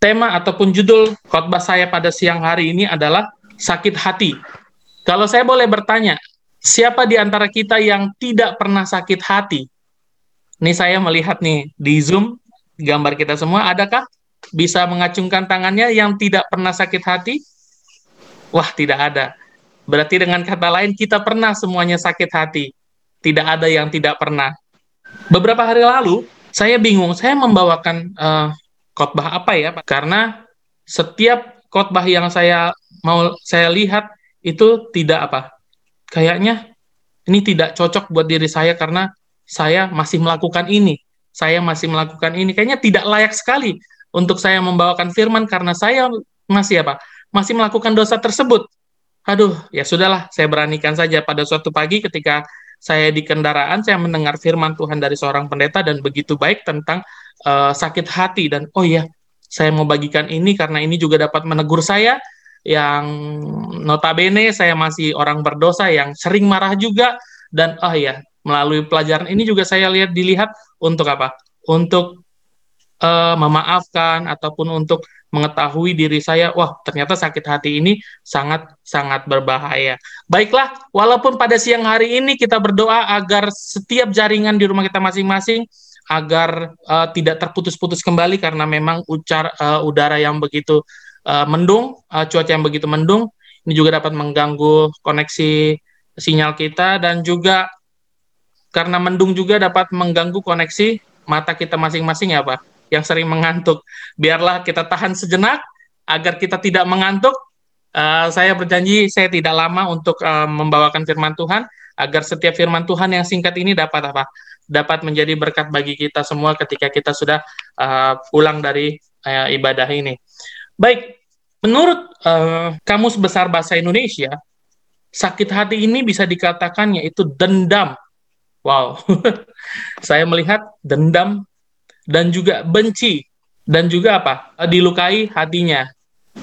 tema ataupun judul khotbah saya pada siang hari ini adalah sakit hati. Kalau saya boleh bertanya, siapa di antara kita yang tidak pernah sakit hati? Ini saya melihat nih di Zoom gambar kita semua, adakah bisa mengacungkan tangannya yang tidak pernah sakit hati? Wah, tidak ada. Berarti dengan kata lain kita pernah semuanya sakit hati. Tidak ada yang tidak pernah. Beberapa hari lalu saya bingung, saya membawakan uh, khotbah apa ya? Karena setiap khotbah yang saya mau saya lihat itu tidak apa? Kayaknya ini tidak cocok buat diri saya karena saya masih melakukan ini. Saya masih melakukan ini. Kayaknya tidak layak sekali untuk saya membawakan firman karena saya masih apa? Masih melakukan dosa tersebut. Aduh, ya sudahlah, saya beranikan saja pada suatu pagi ketika saya di kendaraan saya mendengar firman Tuhan dari seorang pendeta dan begitu baik tentang uh, sakit hati dan oh ya, saya mau bagikan ini karena ini juga dapat menegur saya yang notabene saya masih orang berdosa yang sering marah juga dan oh ya, melalui pelajaran ini juga saya lihat dilihat untuk apa? Untuk uh, memaafkan ataupun untuk mengetahui diri saya, wah ternyata sakit hati ini sangat sangat berbahaya. Baiklah, walaupun pada siang hari ini kita berdoa agar setiap jaringan di rumah kita masing-masing agar uh, tidak terputus-putus kembali karena memang ucar uh, udara yang begitu uh, mendung, uh, cuaca yang begitu mendung, ini juga dapat mengganggu koneksi sinyal kita dan juga karena mendung juga dapat mengganggu koneksi mata kita masing-masing ya Pak yang sering mengantuk. Biarlah kita tahan sejenak agar kita tidak mengantuk. Uh, saya berjanji saya tidak lama untuk uh, membawakan firman Tuhan agar setiap firman Tuhan yang singkat ini dapat apa? Dapat menjadi berkat bagi kita semua ketika kita sudah uh, pulang dari uh, ibadah ini. Baik, menurut uh, Kamus Besar Bahasa Indonesia, sakit hati ini bisa dikatakan yaitu dendam. Wow, saya melihat dendam dan juga benci dan juga apa dilukai hatinya.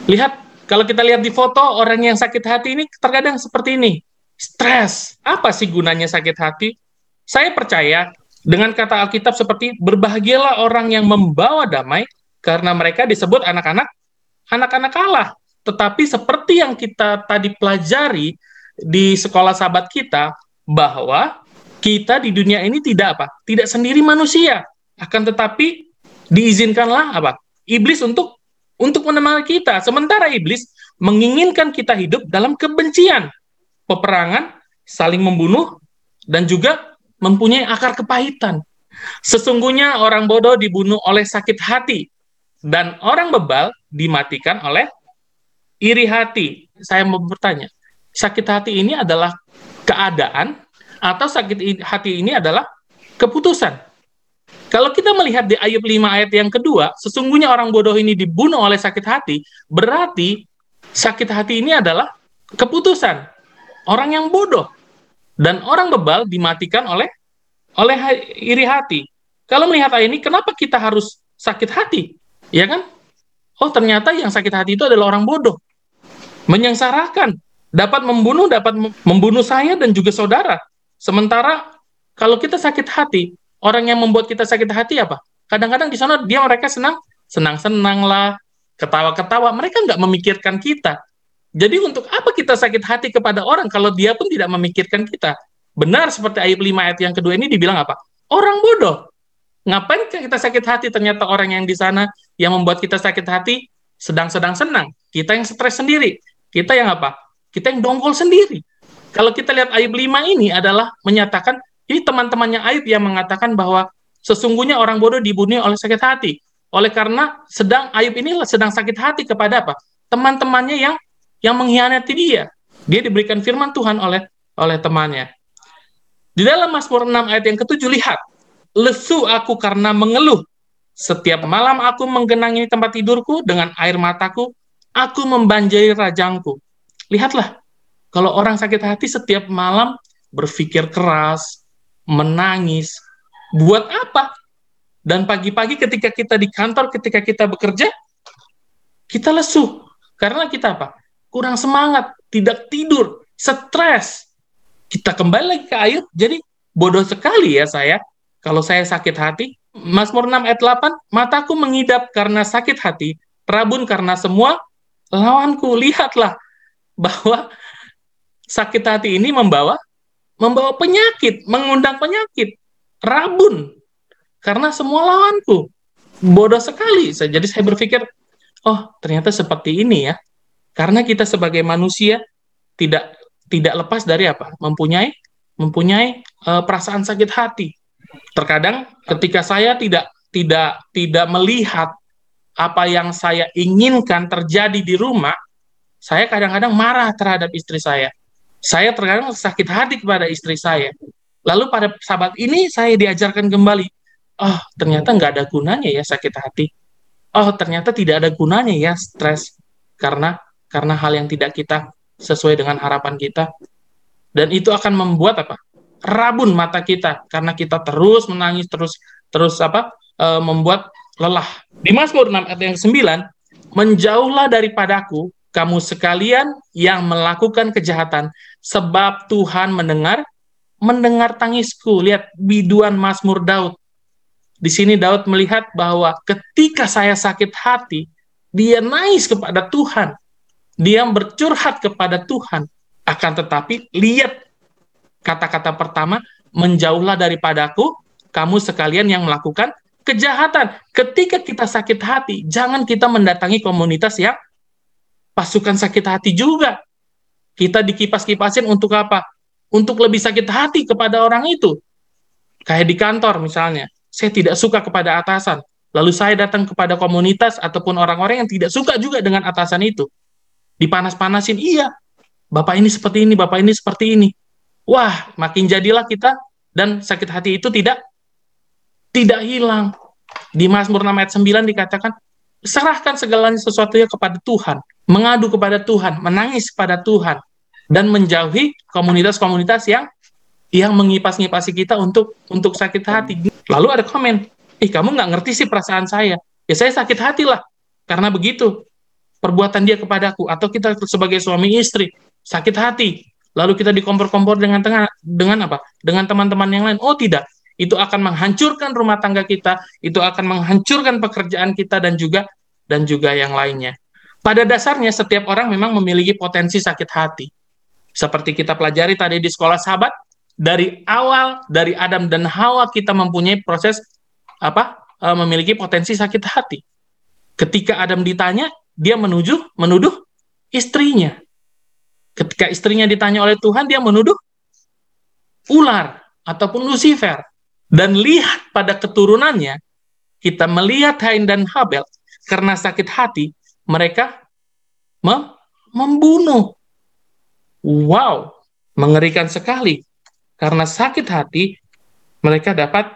Lihat kalau kita lihat di foto orang yang sakit hati ini terkadang seperti ini, stres. Apa sih gunanya sakit hati? Saya percaya dengan kata Alkitab seperti berbahagialah orang yang membawa damai karena mereka disebut anak-anak anak-anak Allah. Tetapi seperti yang kita tadi pelajari di sekolah sahabat kita bahwa kita di dunia ini tidak apa? Tidak sendiri manusia. Akan tetapi diizinkanlah apa? Iblis untuk untuk menemani kita. Sementara iblis menginginkan kita hidup dalam kebencian, peperangan, saling membunuh dan juga mempunyai akar kepahitan. Sesungguhnya orang bodoh dibunuh oleh sakit hati dan orang bebal dimatikan oleh iri hati. Saya mau bertanya, sakit hati ini adalah keadaan atau sakit hati ini adalah keputusan? Kalau kita melihat di Ayub 5 ayat yang kedua, sesungguhnya orang bodoh ini dibunuh oleh sakit hati, berarti sakit hati ini adalah keputusan orang yang bodoh dan orang bebal dimatikan oleh oleh iri hati. Kalau melihat ayat ini, kenapa kita harus sakit hati? Ya kan? Oh, ternyata yang sakit hati itu adalah orang bodoh. Menyengsarakan, dapat membunuh, dapat membunuh saya dan juga saudara. Sementara kalau kita sakit hati, orang yang membuat kita sakit hati apa? Kadang-kadang di sana dia mereka senang, senang-senang lah, ketawa-ketawa. Mereka nggak memikirkan kita. Jadi untuk apa kita sakit hati kepada orang kalau dia pun tidak memikirkan kita? Benar seperti ayat 5 ayat yang kedua ini dibilang apa? Orang bodoh. Ngapain kita sakit hati ternyata orang yang di sana yang membuat kita sakit hati sedang-sedang senang. Kita yang stres sendiri. Kita yang apa? Kita yang dongkol sendiri. Kalau kita lihat ayat 5 ini adalah menyatakan ini teman-temannya Ayub yang mengatakan bahwa sesungguhnya orang bodoh dibunuh oleh sakit hati. Oleh karena sedang Ayub ini sedang sakit hati kepada apa? Teman-temannya yang yang mengkhianati dia. Dia diberikan firman Tuhan oleh oleh temannya. Di dalam Mazmur 6 ayat yang ketujuh lihat, lesu aku karena mengeluh. Setiap malam aku menggenangi tempat tidurku dengan air mataku, aku membanjiri rajangku. Lihatlah, kalau orang sakit hati setiap malam berpikir keras, menangis. Buat apa? Dan pagi-pagi ketika kita di kantor, ketika kita bekerja, kita lesu. Karena kita apa? Kurang semangat, tidak tidur, stres. Kita kembali lagi ke air, jadi bodoh sekali ya saya. Kalau saya sakit hati, Mazmur 6 ayat 8, mataku mengidap karena sakit hati, Rabun karena semua lawanku. Lihatlah bahwa sakit hati ini membawa membawa penyakit, mengundang penyakit. Rabun karena semua lawanku. Bodoh sekali. Jadi saya berpikir, oh ternyata seperti ini ya. Karena kita sebagai manusia tidak tidak lepas dari apa? Mempunyai mempunyai uh, perasaan sakit hati. Terkadang ketika saya tidak tidak tidak melihat apa yang saya inginkan terjadi di rumah, saya kadang-kadang marah terhadap istri saya. Saya terkadang sakit hati kepada istri saya. Lalu pada sahabat ini saya diajarkan kembali, oh ternyata nggak ada gunanya ya sakit hati. Oh ternyata tidak ada gunanya ya stres karena karena hal yang tidak kita sesuai dengan harapan kita. Dan itu akan membuat apa? Rabun mata kita karena kita terus menangis terus terus apa? E, membuat lelah. Di Mazmur 6 ayat yang 9, menjauhlah daripadaku kamu sekalian yang melakukan kejahatan sebab Tuhan mendengar mendengar tangisku. Lihat biduan Mazmur Daud. Di sini Daud melihat bahwa ketika saya sakit hati, dia nangis kepada Tuhan dia bercurhat kepada Tuhan. Akan tetapi, lihat kata-kata pertama, menjauhlah daripadaku, kamu sekalian yang melakukan kejahatan. Ketika kita sakit hati, jangan kita mendatangi komunitas yang pasukan sakit hati juga. Kita dikipas-kipasin untuk apa? Untuk lebih sakit hati kepada orang itu. Kayak di kantor misalnya, saya tidak suka kepada atasan. Lalu saya datang kepada komunitas ataupun orang-orang yang tidak suka juga dengan atasan itu dipanas-panasin iya bapak ini seperti ini bapak ini seperti ini wah makin jadilah kita dan sakit hati itu tidak tidak hilang di Mazmur 6 ayat 9 dikatakan serahkan segalanya sesuatunya kepada Tuhan mengadu kepada Tuhan menangis kepada Tuhan dan menjauhi komunitas-komunitas yang yang mengipas-ngipasi kita untuk untuk sakit hati. Lalu ada komen, ih kamu nggak ngerti sih perasaan saya. Ya saya sakit hati lah karena begitu perbuatan dia kepadaku atau kita sebagai suami istri sakit hati lalu kita dikompor-kompor dengan tengah dengan apa? Dengan teman-teman yang lain. Oh tidak. Itu akan menghancurkan rumah tangga kita itu akan menghancurkan pekerjaan kita dan juga dan juga yang lainnya. Pada dasarnya setiap orang memang memiliki potensi sakit hati. Seperti kita pelajari tadi di sekolah sahabat dari awal dari Adam dan Hawa kita mempunyai proses apa eh, memiliki potensi sakit hati. Ketika Adam ditanya dia menuju menuduh istrinya. Ketika istrinya ditanya oleh Tuhan, dia menuduh ular ataupun Lucifer. Dan lihat pada keturunannya, kita melihat Hain dan Habel, karena sakit hati, mereka mem membunuh. Wow, mengerikan sekali. Karena sakit hati, mereka dapat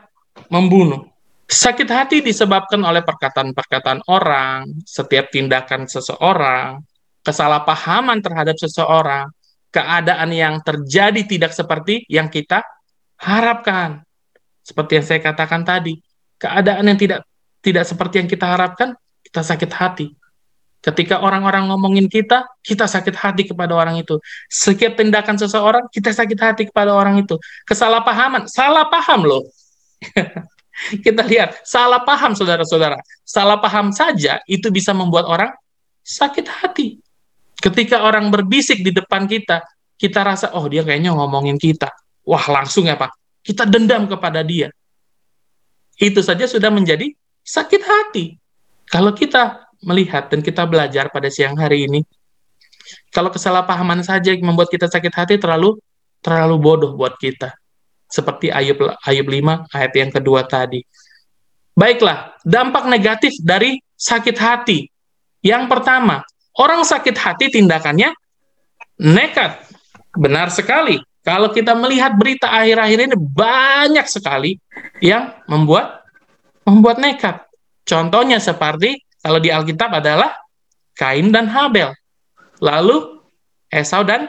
membunuh. Sakit hati disebabkan oleh perkataan-perkataan orang, setiap tindakan seseorang, kesalahpahaman terhadap seseorang, keadaan yang terjadi tidak seperti yang kita harapkan. Seperti yang saya katakan tadi, keadaan yang tidak tidak seperti yang kita harapkan, kita sakit hati. Ketika orang-orang ngomongin kita, kita sakit hati kepada orang itu. Setiap tindakan seseorang, kita sakit hati kepada orang itu. Kesalahpahaman, salah paham loh. Kita lihat, salah paham saudara-saudara. Salah paham saja itu bisa membuat orang sakit hati. Ketika orang berbisik di depan kita, kita rasa, oh dia kayaknya ngomongin kita. Wah langsung ya Pak, kita dendam kepada dia. Itu saja sudah menjadi sakit hati. Kalau kita melihat dan kita belajar pada siang hari ini, kalau kesalahpahaman saja membuat kita sakit hati terlalu terlalu bodoh buat kita seperti Ayub Ayub 5 ayat yang kedua tadi. Baiklah, dampak negatif dari sakit hati. Yang pertama, orang sakit hati tindakannya nekat. Benar sekali. Kalau kita melihat berita akhir-akhir ini banyak sekali yang membuat membuat nekat. Contohnya seperti kalau di Alkitab adalah Kain dan Habel. Lalu Esau dan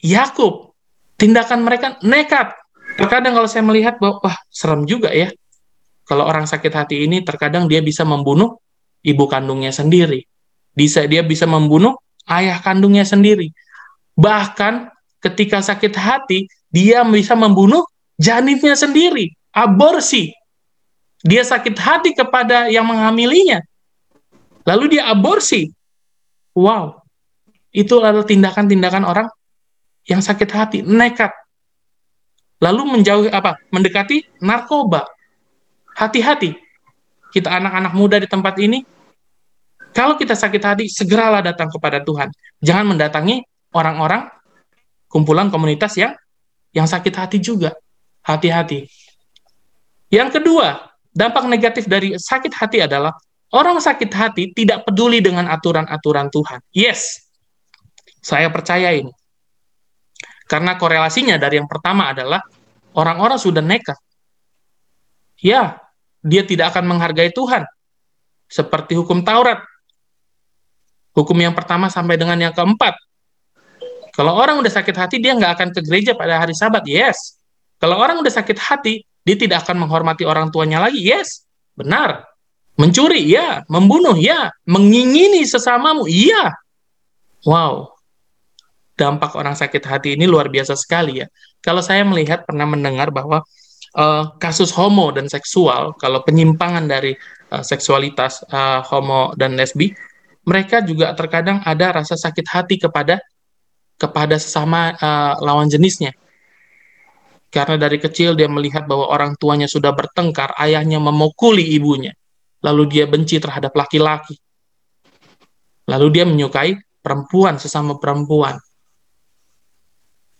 Yakub. Tindakan mereka nekat terkadang kalau saya melihat bahwa wah serem juga ya kalau orang sakit hati ini terkadang dia bisa membunuh ibu kandungnya sendiri bisa dia bisa membunuh ayah kandungnya sendiri bahkan ketika sakit hati dia bisa membunuh janinnya sendiri aborsi dia sakit hati kepada yang menghamilinya lalu dia aborsi. Wow, itu adalah tindakan-tindakan orang yang sakit hati, nekat. Lalu menjauhi apa? Mendekati narkoba. Hati-hati. Kita anak-anak muda di tempat ini, kalau kita sakit hati, segeralah datang kepada Tuhan. Jangan mendatangi orang-orang kumpulan komunitas yang yang sakit hati juga. Hati-hati. Yang kedua, dampak negatif dari sakit hati adalah orang sakit hati tidak peduli dengan aturan-aturan Tuhan. Yes, saya percaya ini. Karena korelasinya dari yang pertama adalah orang-orang sudah nekat. Ya, dia tidak akan menghargai Tuhan. Seperti hukum Taurat. Hukum yang pertama sampai dengan yang keempat. Kalau orang udah sakit hati, dia nggak akan ke gereja pada hari sabat. Yes. Kalau orang udah sakit hati, dia tidak akan menghormati orang tuanya lagi. Yes. Benar. Mencuri, ya. Membunuh, ya. Mengingini sesamamu, iya. Wow dampak orang sakit hati ini luar biasa sekali ya. Kalau saya melihat pernah mendengar bahwa uh, kasus homo dan seksual, kalau penyimpangan dari uh, seksualitas uh, homo dan lesbi, mereka juga terkadang ada rasa sakit hati kepada kepada sesama uh, lawan jenisnya. Karena dari kecil dia melihat bahwa orang tuanya sudah bertengkar, ayahnya memukuli ibunya, lalu dia benci terhadap laki-laki. Lalu dia menyukai perempuan sesama perempuan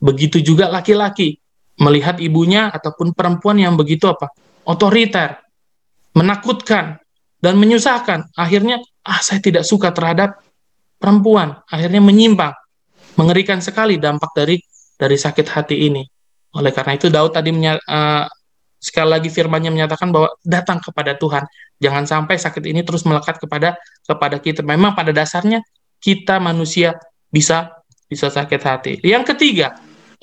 Begitu juga laki-laki melihat ibunya ataupun perempuan yang begitu apa? otoriter, menakutkan dan menyusahkan. Akhirnya ah saya tidak suka terhadap perempuan, akhirnya menyimpang. Mengerikan sekali dampak dari dari sakit hati ini. Oleh karena itu Daud tadi menya, uh, sekali lagi firman-Nya menyatakan bahwa datang kepada Tuhan. Jangan sampai sakit ini terus melekat kepada kepada kita. Memang pada dasarnya kita manusia bisa bisa sakit hati. Yang ketiga,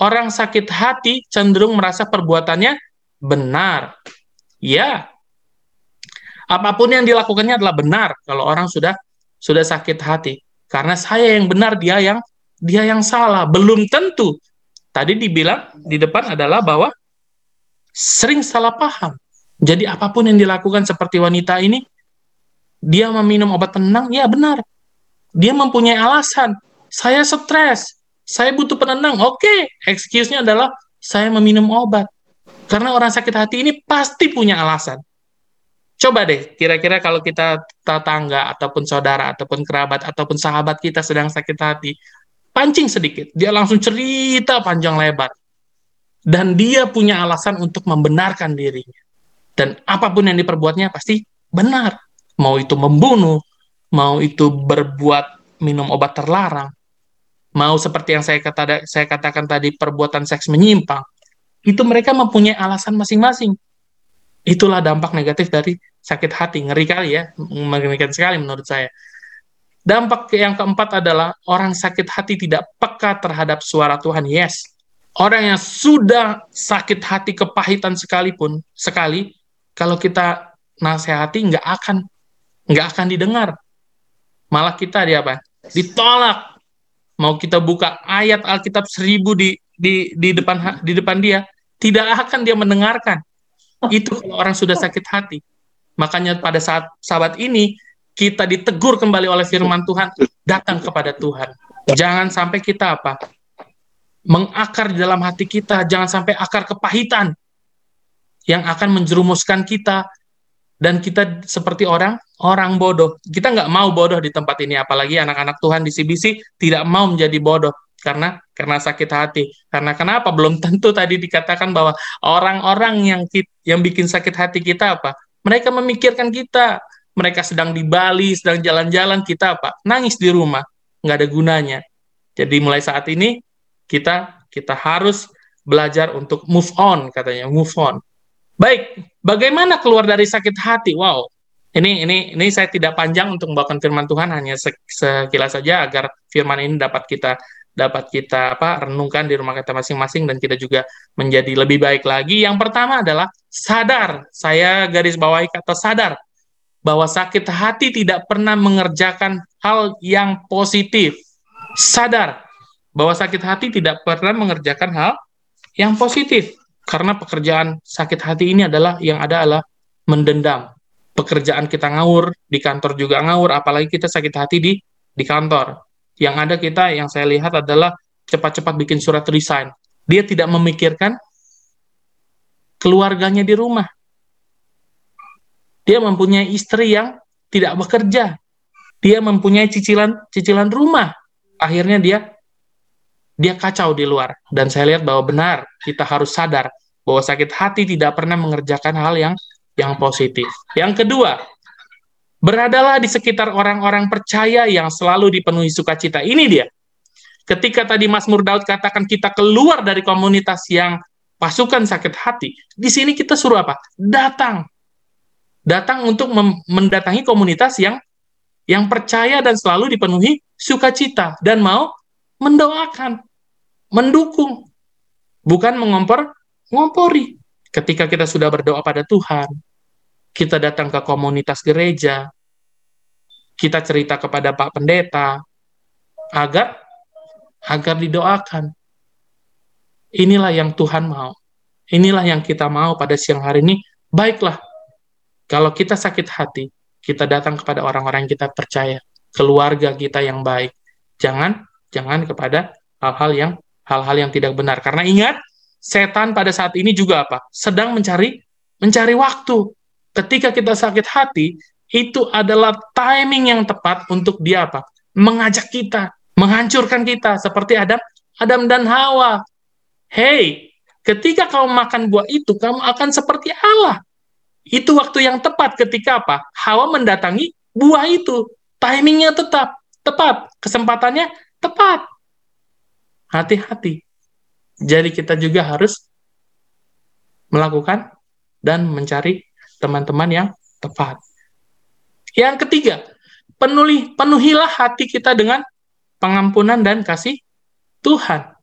orang sakit hati cenderung merasa perbuatannya benar. Ya. Apa pun yang dilakukannya adalah benar kalau orang sudah sudah sakit hati. Karena saya yang benar, dia yang dia yang salah. Belum tentu. Tadi dibilang di depan adalah bahwa sering salah paham. Jadi apa pun yang dilakukan seperti wanita ini, dia meminum obat penenang, ya benar. Dia mempunyai alasan. Saya stres, saya butuh penenang. Oke, okay. excuse-nya adalah saya meminum obat. Karena orang sakit hati ini pasti punya alasan. Coba deh, kira-kira kalau kita tetangga ataupun saudara ataupun kerabat ataupun sahabat kita sedang sakit hati, pancing sedikit, dia langsung cerita panjang lebar. Dan dia punya alasan untuk membenarkan dirinya. Dan apa pun yang diperbuatnya pasti benar. Mau itu membunuh, mau itu berbuat minum obat terlarang, mau seperti yang saya kata saya katakan tadi perbuatan seks menyimpang, itu mereka mempunyai alasan masing-masing. Itulah dampak negatif dari sakit hati. Ngeri kali ya, mengerikan sekali menurut saya. Dampak yang keempat adalah orang sakit hati tidak peka terhadap suara Tuhan. Yes, orang yang sudah sakit hati kepahitan sekalipun sekali, kalau kita nasihati nggak akan nggak akan didengar. Malah kita di apa? Ditolak mau kita buka ayat Alkitab seribu di di di depan di depan dia, tidak akan dia mendengarkan. Itu kalau orang sudah sakit hati. Makanya pada saat sahabat ini kita ditegur kembali oleh firman Tuhan, datang kepada Tuhan. Jangan sampai kita apa? Mengakar di dalam hati kita, jangan sampai akar kepahitan yang akan menjerumuskan kita dan kita seperti orang orang bodoh. Kita nggak mau bodoh di tempat ini, apalagi anak-anak Tuhan di CBC tidak mau menjadi bodoh karena karena sakit hati. Karena kenapa? Belum tentu tadi dikatakan bahwa orang-orang yang yang bikin sakit hati kita apa? Mereka memikirkan kita. Mereka sedang di Bali, sedang jalan-jalan, kita apa? Nangis di rumah, nggak ada gunanya. Jadi mulai saat ini kita kita harus belajar untuk move on katanya, move on Baik, bagaimana keluar dari sakit hati? Wow, ini ini ini saya tidak panjang untuk membawakan firman Tuhan hanya sekilas saja agar firman ini dapat kita dapat kita apa renungkan di rumah kita masing-masing dan kita juga menjadi lebih baik lagi. Yang pertama adalah sadar. Saya garis bawahi kata sadar bahwa sakit hati tidak pernah mengerjakan hal yang positif. Sadar bahwa sakit hati tidak pernah mengerjakan hal yang positif karena pekerjaan sakit hati ini adalah yang ada adalah mendendam, pekerjaan kita ngawur, di kantor juga ngawur, apalagi kita sakit hati di di kantor. Yang ada kita, yang saya lihat adalah cepat-cepat bikin surat resign. Dia tidak memikirkan keluarganya di rumah. Dia mempunyai istri yang tidak bekerja. Dia mempunyai cicilan cicilan rumah. Akhirnya dia dia kacau di luar. Dan saya lihat bahwa benar kita harus sadar bahwa sakit hati tidak pernah mengerjakan hal yang yang positif. Yang kedua, beradalah di sekitar orang-orang percaya yang selalu dipenuhi sukacita. Ini dia. Ketika tadi Mas Daud katakan kita keluar dari komunitas yang pasukan sakit hati, di sini kita suruh apa? Datang. Datang untuk mendatangi komunitas yang yang percaya dan selalu dipenuhi sukacita dan mau mendoakan, mendukung, bukan mengompor, ngompori. Ketika kita sudah berdoa pada Tuhan, kita datang ke komunitas gereja, kita cerita kepada Pak Pendeta agar agar didoakan. Inilah yang Tuhan mau. Inilah yang kita mau pada siang hari ini. Baiklah, kalau kita sakit hati, kita datang kepada orang-orang yang kita percaya, keluarga kita yang baik. Jangan jangan kepada hal-hal yang hal-hal yang tidak benar. Karena ingat, setan pada saat ini juga apa? Sedang mencari mencari waktu. Ketika kita sakit hati, itu adalah timing yang tepat untuk dia apa? Mengajak kita, menghancurkan kita seperti Adam, Adam dan Hawa. Hey, ketika kamu makan buah itu, kamu akan seperti Allah. Itu waktu yang tepat ketika apa? Hawa mendatangi buah itu. Timingnya tetap tepat, kesempatannya tepat. Hati-hati. Jadi kita juga harus melakukan dan mencari teman-teman yang tepat. Yang ketiga, penuhi, penuhilah hati kita dengan pengampunan dan kasih Tuhan.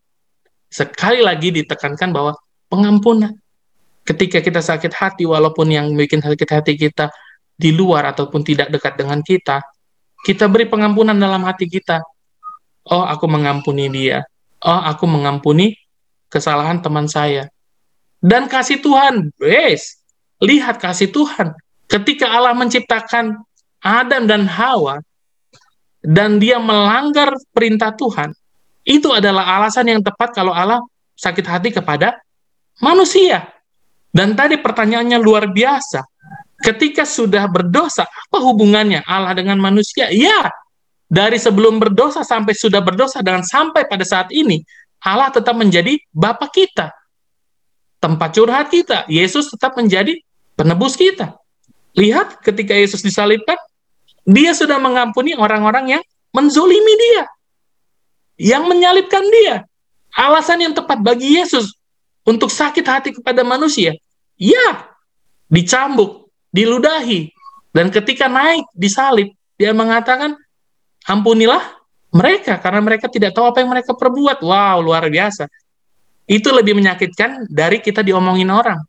Sekali lagi ditekankan bahwa pengampunan. Ketika kita sakit hati, walaupun yang bikin sakit hati kita di luar ataupun tidak dekat dengan kita, kita beri pengampunan dalam hati kita oh aku mengampuni dia, oh aku mengampuni kesalahan teman saya. Dan kasih Tuhan, wes, lihat kasih Tuhan. Ketika Allah menciptakan Adam dan Hawa, dan dia melanggar perintah Tuhan, itu adalah alasan yang tepat kalau Allah sakit hati kepada manusia. Dan tadi pertanyaannya luar biasa. Ketika sudah berdosa, apa hubungannya Allah dengan manusia? Ya, dari sebelum berdosa sampai sudah berdosa dan sampai pada saat ini, Allah tetap menjadi Bapa kita. Tempat curhat kita. Yesus tetap menjadi penebus kita. Lihat ketika Yesus disalibkan, dia sudah mengampuni orang-orang yang menzolimi dia. Yang menyalibkan dia. Alasan yang tepat bagi Yesus untuk sakit hati kepada manusia. Ya, dicambuk, diludahi. Dan ketika naik disalib, dia mengatakan, ampunilah mereka karena mereka tidak tahu apa yang mereka perbuat. Wow, luar biasa. Itu lebih menyakitkan dari kita diomongin orang.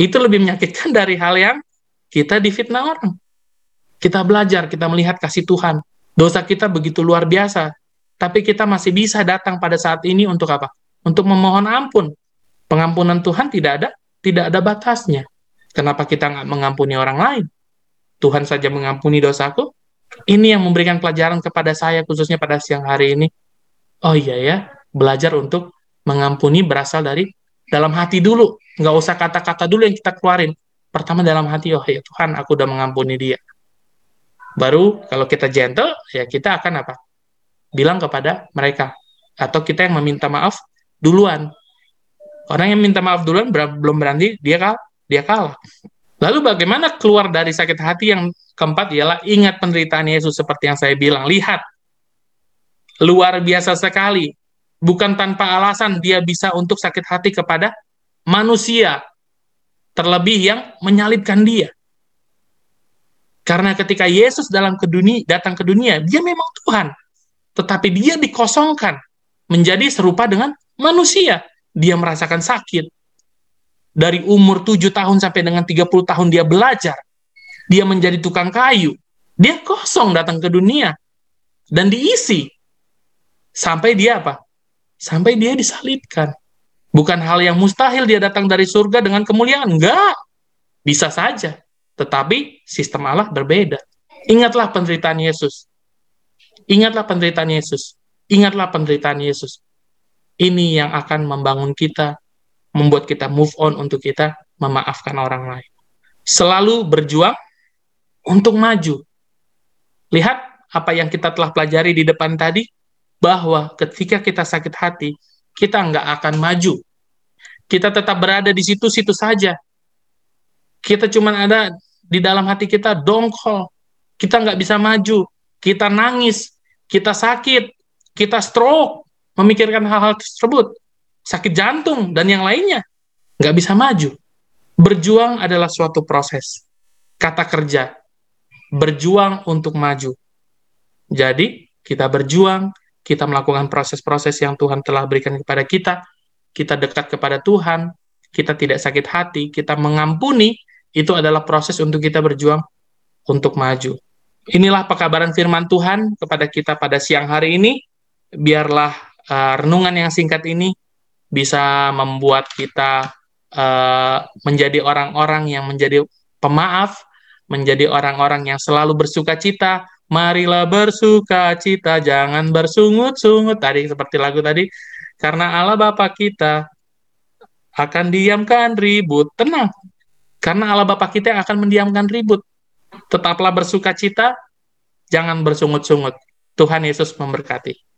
Itu lebih menyakitkan dari hal yang kita difitnah orang. Kita belajar, kita melihat kasih Tuhan. Dosa kita begitu luar biasa, tapi kita masih bisa datang pada saat ini untuk apa? Untuk memohon ampun. Pengampunan Tuhan tidak ada tidak ada batasnya. Kenapa kita nggak mengampuni orang lain? Tuhan saja mengampuni dosaku, ini yang memberikan pelajaran kepada saya khususnya pada siang hari ini. Oh iya ya, belajar untuk mengampuni berasal dari dalam hati dulu. Nggak usah kata-kata dulu yang kita keluarin. Pertama dalam hati, oh ya Tuhan, aku udah mengampuni dia. Baru kalau kita gentle, ya kita akan apa? Bilang kepada mereka. Atau kita yang meminta maaf duluan. Orang yang minta maaf duluan belum berani, dia kalah. Dia kalah. Lalu bagaimana keluar dari sakit hati yang Keempat ialah ingat penderitaan Yesus seperti yang saya bilang. Lihat, luar biasa sekali. Bukan tanpa alasan dia bisa untuk sakit hati kepada manusia, terlebih yang menyalibkan dia. Karena ketika Yesus dalam ke dunia, datang ke dunia, dia memang Tuhan. Tetapi dia dikosongkan menjadi serupa dengan manusia. Dia merasakan sakit. Dari umur 7 tahun sampai dengan 30 tahun dia belajar dia menjadi tukang kayu, dia kosong datang ke dunia dan diisi sampai dia apa? Sampai dia disalibkan. Bukan hal yang mustahil dia datang dari surga dengan kemuliaan, enggak. Bisa saja. tetapi sistem Allah berbeda. Ingatlah penderitaan Yesus. Ingatlah penderitaan Yesus. Ingatlah penderitaan Yesus. Ini yang akan membangun kita, membuat kita move on untuk kita memaafkan orang lain. Selalu berjuang untuk maju. Lihat apa yang kita telah pelajari di depan tadi, bahwa ketika kita sakit hati, kita nggak akan maju. Kita tetap berada di situ-situ saja. Kita cuma ada di dalam hati kita dongkol. Kita nggak bisa maju. Kita nangis. Kita sakit. Kita stroke. Memikirkan hal-hal tersebut. Sakit jantung dan yang lainnya. Nggak bisa maju. Berjuang adalah suatu proses. Kata kerja. Berjuang untuk maju. Jadi, kita berjuang, kita melakukan proses-proses yang Tuhan telah berikan kepada kita, kita dekat kepada Tuhan, kita tidak sakit hati, kita mengampuni, itu adalah proses untuk kita berjuang untuk maju. Inilah pekabaran firman Tuhan kepada kita pada siang hari ini. Biarlah uh, renungan yang singkat ini bisa membuat kita uh, menjadi orang-orang yang menjadi pemaaf, menjadi orang-orang yang selalu bersuka cita. Marilah bersuka cita, jangan bersungut-sungut. Tadi seperti lagu tadi, karena Allah Bapa kita akan diamkan ribut. Tenang, karena Allah Bapa kita akan mendiamkan ribut. Tetaplah bersuka cita, jangan bersungut-sungut. Tuhan Yesus memberkati.